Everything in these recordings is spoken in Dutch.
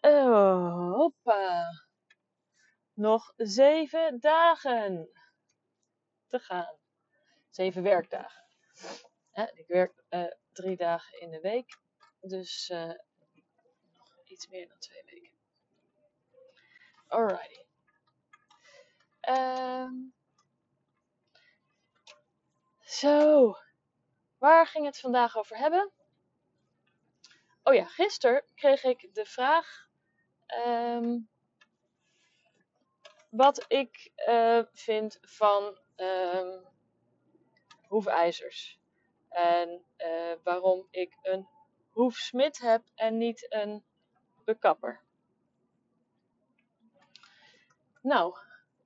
Oh, hoppa. Nog zeven dagen te gaan. Zeven werkdagen. ik werk uh, drie dagen in de week. Dus uh, nog iets meer dan twee weken. Alrighty. Um, zo. Waar ging het vandaag over hebben? Oh ja, gisteren kreeg ik de vraag um, wat ik uh, vind van um, hoefijzers. En uh, waarom ik een hoefsmid heb en niet een bekapper. Nou,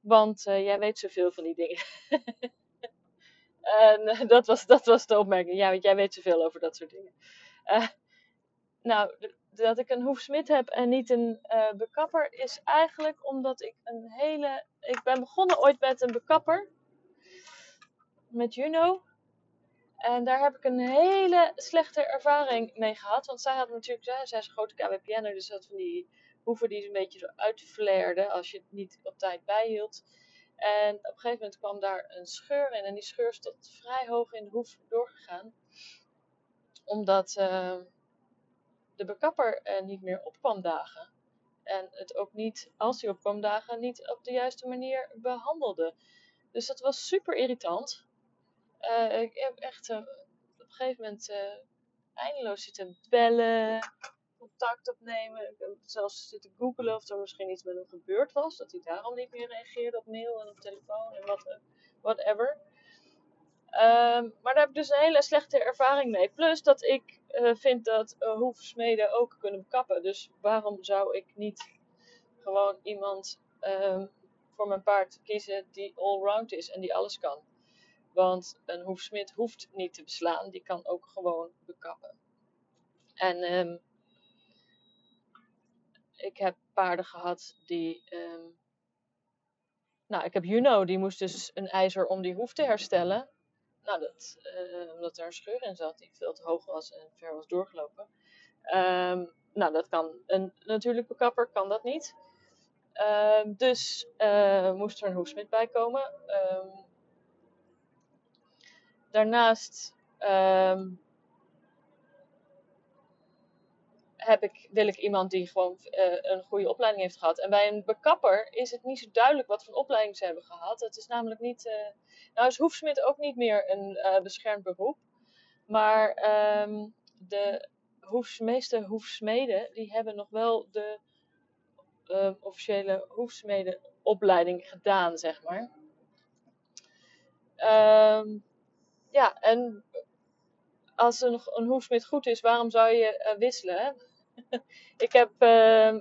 want uh, jij weet zoveel van die dingen. en dat, was, dat was de opmerking. Ja, want jij weet zoveel over dat soort dingen. nou, dat ik een hoefsmid heb en niet een uh, bekapper is eigenlijk omdat ik een hele. Ik ben begonnen ooit met een bekapper. Met Juno. En daar heb ik een hele slechte ervaring mee gehad. Want zij had natuurlijk, zij, zij is een grote KWPN, dus had van die hoeven die een beetje zo uitflairden als je het niet op tijd bijhield. En op een gegeven moment kwam daar een scheur in. En die scheur is tot vrij hoog in de hoef doorgegaan. Omdat. Uh, de bekapper uh, niet meer op kwam dagen. En het ook niet, als hij op kwam dagen, niet op de juiste manier behandelde. Dus dat was super irritant. Uh, ik heb echt uh, op een gegeven moment eindeloos zitten bellen, contact opnemen. Zelfs zitten googelen of er misschien iets met hem gebeurd was. Dat hij daarom niet meer reageerde op mail en op telefoon en wat, whatever. Um, maar daar heb ik dus een hele slechte ervaring mee. Plus dat ik uh, vind dat uh, hoefsmeden ook kunnen kappen. Dus waarom zou ik niet gewoon iemand um, voor mijn paard kiezen die allround is en die alles kan? Want een hoefsmid hoeft niet te beslaan, die kan ook gewoon bekappen. En um, ik heb paarden gehad die. Nou, ik heb Juno, die moest dus een ijzer om die hoef te herstellen. Nou, dat, uh, omdat er een scheur in zat die veel te hoog was en ver was doorgelopen. Um, nou, dat kan een natuurlijke kapper kan dat niet. Um, dus uh, moest er een hoefsmid bij komen. Um, daarnaast heb ik, wil ik iemand die gewoon uh, een goede opleiding heeft gehad. En bij een bekapper is het niet zo duidelijk wat voor opleiding ze hebben gehad. Het is namelijk niet. Uh, nou is hoefsmid ook niet meer een uh, beschermd beroep. Maar um, de meeste hoefsmeden die hebben nog wel de officiële hoefsmedenopleiding gedaan, zeg maar. Um, ja, en als een, een hoefsmid goed is, waarom zou je wisselen? Ik heb, uh,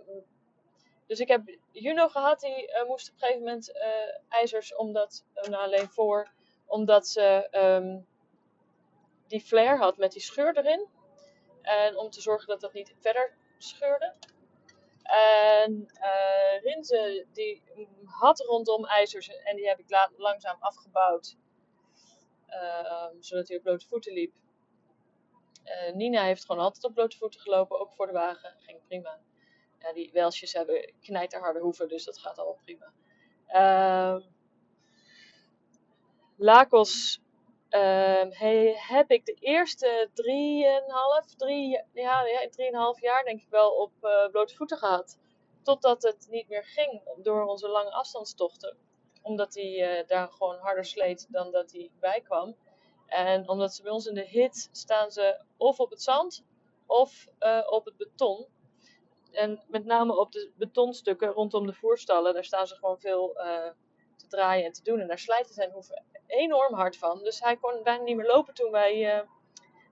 dus ik heb Juno gehad, die uh, moest op een gegeven moment uh, ijzers, omdat, uh, nou alleen voor, omdat ze um, die flare had met die scheur erin. En om te zorgen dat dat niet verder scheurde. En Rinze, die had rondom ijzers en die heb ik langzaam afgebouwd. zodat hij op blote voeten liep. Uh, Nina heeft gewoon altijd op blote voeten gelopen, ook voor de wagen. Ging prima. Ja, die Welsjes hebben knijterharde hoeven, dus dat gaat allemaal prima. Uh, Lakos hey, heb ik de eerste drieënhalf, drie, ja, ja, jaar denk ik wel op uh, blote voeten gehad. Totdat het niet meer ging door onze lange afstandstochten. Omdat hij uh, daar gewoon harder sleet dan dat hij bijkwam. En omdat ze bij ons in de hit staan ze of op het zand of uh, op het beton. En met name op de betonstukken rondom de voerstallen, daar staan ze gewoon veel uh, te draaien en te doen. En daar slijten zijn hoeven enorm hard van. Dus hij kon bijna niet meer lopen toen wij uh,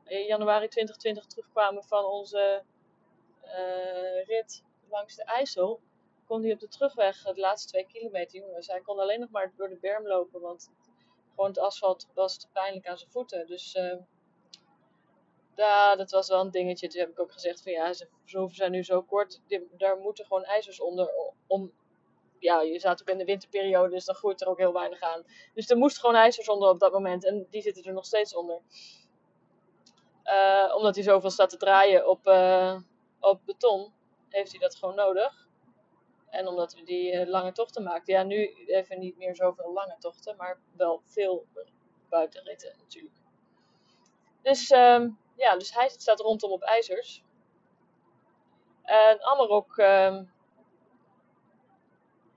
in januari 2020 terugkwamen van onze rit langs de IJssel. kon hij op de terugweg, de laatste twee kilometer, jongens, hij kon alleen nog maar door de berm lopen, want gewoon het asfalt was te pijnlijk aan zijn voeten. Dus uh, dat was wel een dingetje. Toen heb ik ook gezegd van ja, ze hoeven zijn nu zo kort, daar moeten gewoon ijzers onder om ja, je zat ook in de winterperiode, dus dan groeit er ook heel weinig aan. Dus er moest gewoon ijzers onder op dat moment en die zitten er nog steeds onder. Uh, omdat hij zoveel staat te draaien op, uh, op beton, heeft hij dat gewoon nodig. En omdat we die uh, lange tochten maakten. Ja, nu even niet meer zoveel lange tochten, maar wel veel buitenritten natuurlijk. Dus, um, ja, dus hij staat rondom op ijzers. En Amarok, um,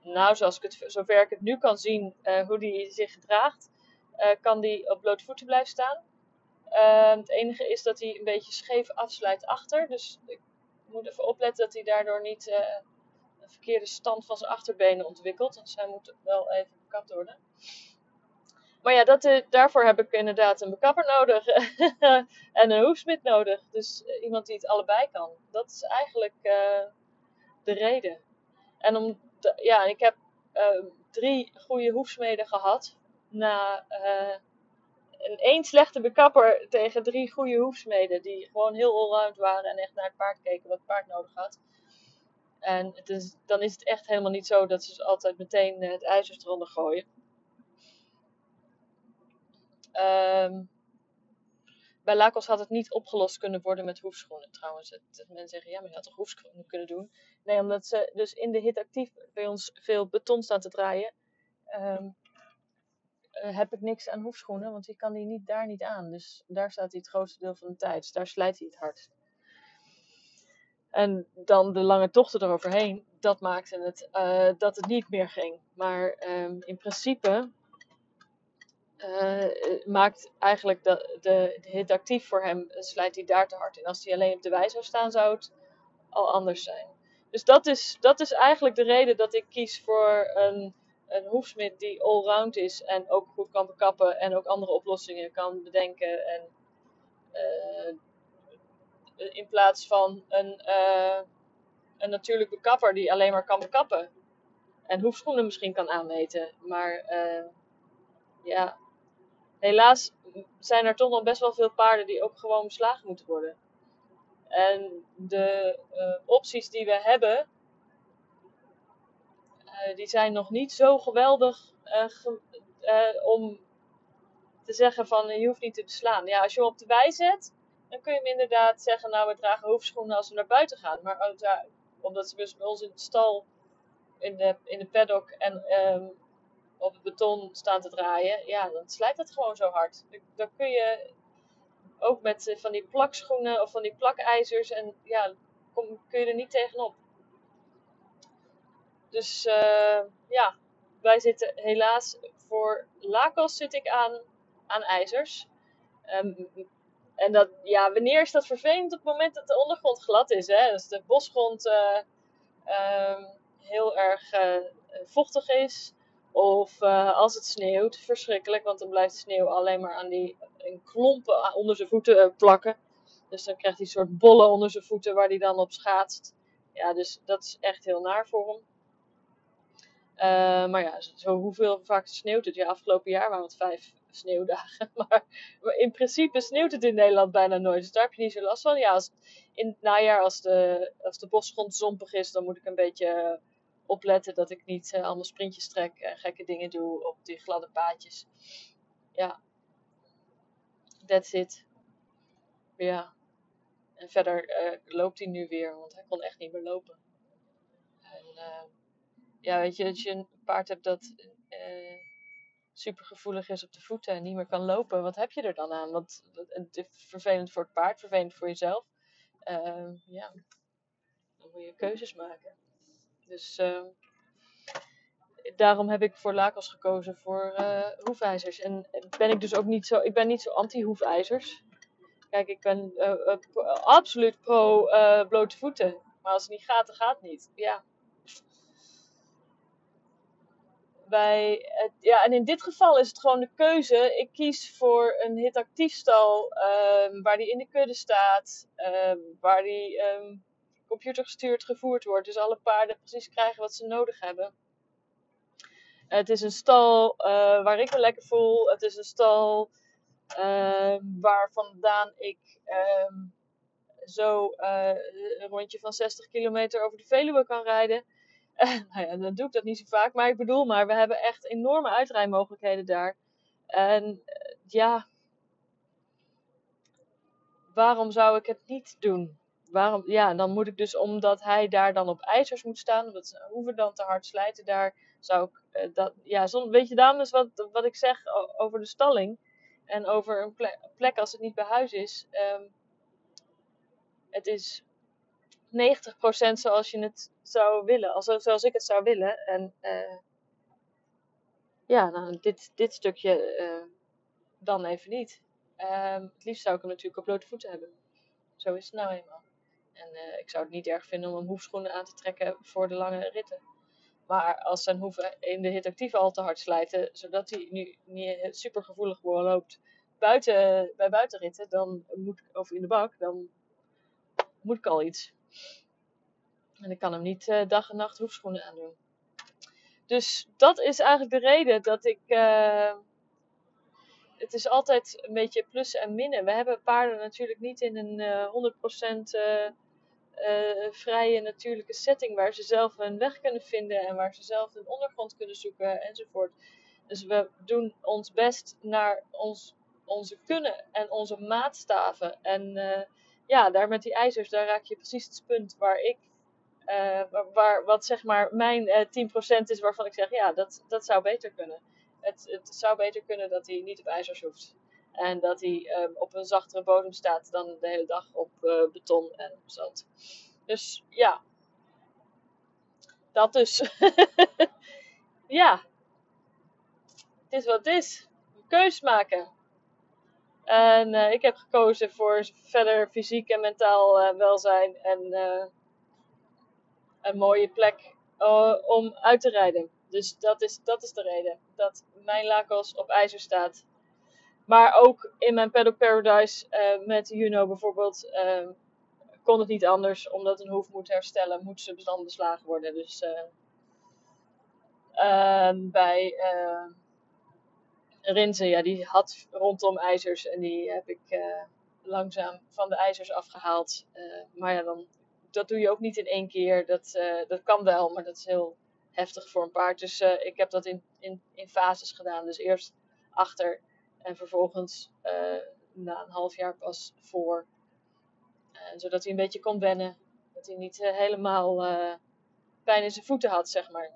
nou, zoals ik het, zover ik het nu kan zien, uh, hoe die zich gedraagt, uh, kan die op blote voeten blijven staan. Uh, het enige is dat hij een beetje scheef afsluit achter. Dus ik moet even opletten dat hij daardoor niet een verkeerde stand van zijn achterbenen ontwikkelt. Dus hij moet wel even bekapt worden. Maar ja, dat, daarvoor heb ik inderdaad een bekapper nodig en een hoefsmid nodig. Dus iemand die het allebei kan. Dat is eigenlijk de reden. En om ja, ik heb uh, drie goede hoefsmeden gehad. Na een één slechte bekapper tegen drie goede hoefsmeden. Die gewoon heel allround waren en echt naar het paard keken wat het paard nodig had. En het is, dan is het echt helemaal niet zo dat ze altijd meteen het ijzer eronder gooien. Um, bij Lakos had het niet opgelost kunnen worden met hoefschoenen trouwens. Mensen zeggen, ja, maar je had toch hoefschoenen kunnen doen? Nee, omdat ze dus in de hit actief bij ons veel beton staan te draaien, um, uh, heb ik niks aan hoefschoenen, want die kan die niet, daar niet aan. Dus daar staat hij het grootste deel van de tijd. Dus daar slijt hij het hardst. En dan de lange tochten eroverheen, dat maakte het uh, dat het niet meer ging. Maar um, in principe uh, maakt eigenlijk de, de, hit actief voor hem, slijt hij daar te hard in. Als hij alleen op de wei zou staan, zou het al anders zijn. Dus dat is, dat is eigenlijk de reden dat ik kies voor een, een hoefsmid die allround is en ook goed kan bekappen en ook andere oplossingen kan bedenken. En, uh, in plaats van een, uh, een natuurlijk bekapper die alleen maar kan bekappen. En hoefschoenen misschien kan aanmeten. Maar uh, ja, helaas zijn er toch nog best wel veel paarden die ook gewoon beslagen moeten worden. En de opties die we hebben, die zijn nog niet zo geweldig ge om te zeggen van je hoeft niet te beslaan. Ja, als je hem op de wei zet, dan kun je inderdaad zeggen, nou we dragen hoofdschoenen als we naar buiten gaan. Maar omdat ze dus bij ons in de stal, in de, in de paddock en um, op het beton staan te draaien, ja, dan slijt het gewoon zo hard. Dan kun je ook met uh, van die plakschoenen of van die plakijzers en ja, kom, kun je er niet tegenop. Dus uh, ja, wij zitten helaas voor lakos zit ik aan, aan ijzers. Um, en dat, ja, wanneer is dat vervelend? Op het moment dat de ondergrond glad is. Hè? Dus de bosgrond uh, um, heel erg vochtig is. Of uh, als het sneeuwt, verschrikkelijk, want dan blijft sneeuw alleen maar aan die klompen onder zijn voeten plakken. Dus dan krijgt hij een soort bollen onder zijn voeten waar hij dan op schaatst. Ja, dus dat is echt heel naar voor hem. Maar ja, zo hoeveel vaak sneeuwt het? Ja, afgelopen jaar waren het vijf sneeuwdagen. Maar, in principe sneeuwt het in Nederland bijna nooit. Dus daar heb je niet zo last van. Ja, in het najaar, als de, als de bosgrond zompig is, dan moet ik een beetje opletten dat ik niet uh, allemaal sprintjes trek en gekke dingen doe op die gladde paadjes. Ja, that's it. Ja. En verder uh, loopt hij nu weer, want hij kon echt niet meer lopen. En ja, weet je, als je een paard hebt dat super gevoelig is op de voeten en niet meer kan lopen, wat heb je er dan aan? Want het is vervelend voor het paard, vervelend voor jezelf. ja, dan moet je keuzes maken. Dus uh, daarom heb ik voor lakels gekozen voor uh, hoefijzers. En ben ik dus ook niet zo, ik ben niet zo anti-hoefijzers. Kijk, ik ben uh, absoluut pro blote voeten. Maar als het niet gaat, dan gaat het niet. Ja. Ja, en in dit geval is het gewoon de keuze. Ik kies voor een hitactief stal um, waar die in de kudde staat, um, waar die um, computergestuurd gevoerd wordt. Dus alle paarden precies krijgen wat ze nodig hebben. Het is een stal uh, waar ik me lekker voel. Het is een stal waar vandaan ik zo eh, een rondje van 60 kilometer over de Veluwe kan rijden. nou ja, dan doe ik dat niet zo vaak. Maar ik bedoel maar, we hebben echt enorme uitrijmogelijkheden daar. En eh, ja, waarom zou ik het niet doen? Waarom, ja, dan moet ik dus, omdat hij daar dan op ijzers moet staan, omdat ze hoeven dan te hard slijten daar, zou ik uh, dat, ja, weet je, dames, wat, wat ik zeg over de stalling en over een plek, als het niet bij huis is. Um, het is 90% zoals je het zou willen, als, zoals ik het zou willen. En uh, ja, nou, dit, dit stukje uh, dan even niet. Um, het liefst zou ik hem natuurlijk op blote voeten hebben. Zo is het nou eenmaal. En uh, ik zou het niet erg vinden om hem hoefschoenen aan te trekken voor de lange ritten. Maar als zijn hoeven in de hit actief al te hard slijten, zodat hij nu niet super gevoelig loopt buiten, bij buitenritten, dan moet, of in de bak, dan moet ik al iets. En ik kan hem niet uh, dag en nacht hoefschoenen aandoen. Dus dat is eigenlijk de reden dat ik. Uh, het is altijd een beetje plus en minnen. We hebben paarden natuurlijk niet in een uh, 100% uh, vrije natuurlijke setting waar ze zelf hun weg kunnen vinden en waar ze zelf hun ondergrond kunnen zoeken enzovoort. Dus we doen ons best naar ons, onze kunnen en onze maatstaven. En ja, daar met die ijzers, daar raak je precies het punt waar ik, uh, waar, wat zeg maar mijn uh, 10% is waarvan ik zeg, ja, dat, dat zou beter kunnen. Het, het zou beter kunnen dat hij niet op ijzers hoeft. En dat hij um, op een zachtere bodem staat dan de hele dag op uh, beton en zand. Dus ja. Dat dus. ja. Het is wat het is. Keus maken. En ik heb gekozen voor verder fysiek en mentaal welzijn en een mooie plek om uit te rijden. Dus dat is, dat is de reden dat mijn lakos op ijzer staat maar ook in mijn Paddock Paradise uh, met Juno bijvoorbeeld uh, kon het niet anders. Omdat een hoef moet herstellen, moet ze bestand beslagen worden. Dus uh, bij Rinze, ja, die had rondom ijzers. En die heb ik langzaam van de ijzers afgehaald. maar ja, dan, dat doe je ook niet in één keer. Dat, dat kan wel, maar dat is heel heftig voor een paard. Dus ik heb dat in, in, in fases gedaan. Dus eerst achter en vervolgens uh, na een half jaar pas voor. Zodat hij een beetje kon wennen. Dat hij niet helemaal pijn in zijn voeten had, zeg maar.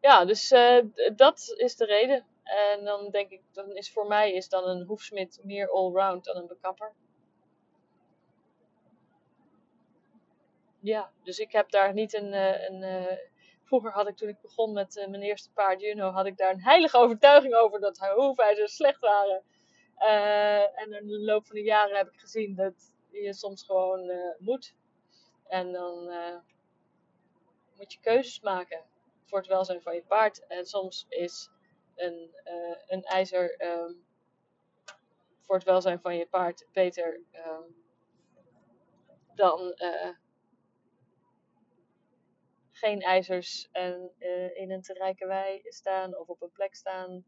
Ja, dus dat is de reden. En dan denk ik, dan is voor mij is dan een hoefsmid meer allround dan een bekapper. Ja, dus ik heb daar niet een, een Vroeger had ik toen ik begon met uh, mijn eerste paard Juno, had ik daar een heilige overtuiging over dat haar hoefijzers slecht waren. En in de loop van de jaren heb ik gezien dat je soms gewoon moet. En dan moet je keuzes maken voor het welzijn van je paard. En soms is een, een ijzer um, voor het welzijn van je paard beter um, dan geen ijzers en uh, in een te rijke wei staan of op een plek staan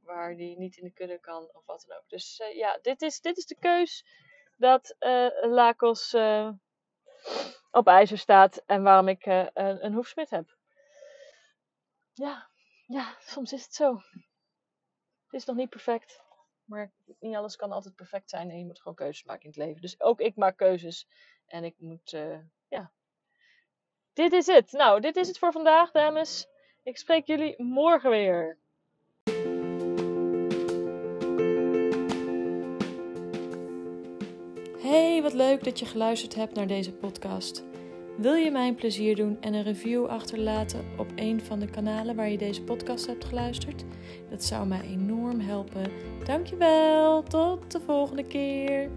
waar die niet in de kudde kan of wat dan ook. Dus uh, ja, dit is, dit is de keus dat uh, Lakos op ijzer staat en waarom ik een, een hoefsmid heb. Ja, ja, soms is het zo. Het is nog niet perfect. Maar niet alles kan altijd perfect zijn en je moet gewoon keuzes maken in het leven. Dus ook ik maak keuzes. En ik moet, dit is het. Nou, dit is het voor vandaag, dames. Ik spreek jullie morgen weer. Hey, wat leuk dat je geluisterd hebt naar deze podcast. Wil je mij een plezier doen en een review achterlaten op een van de kanalen waar je deze podcast hebt geluisterd? Dat zou mij enorm helpen. Dankjewel. Tot de volgende keer.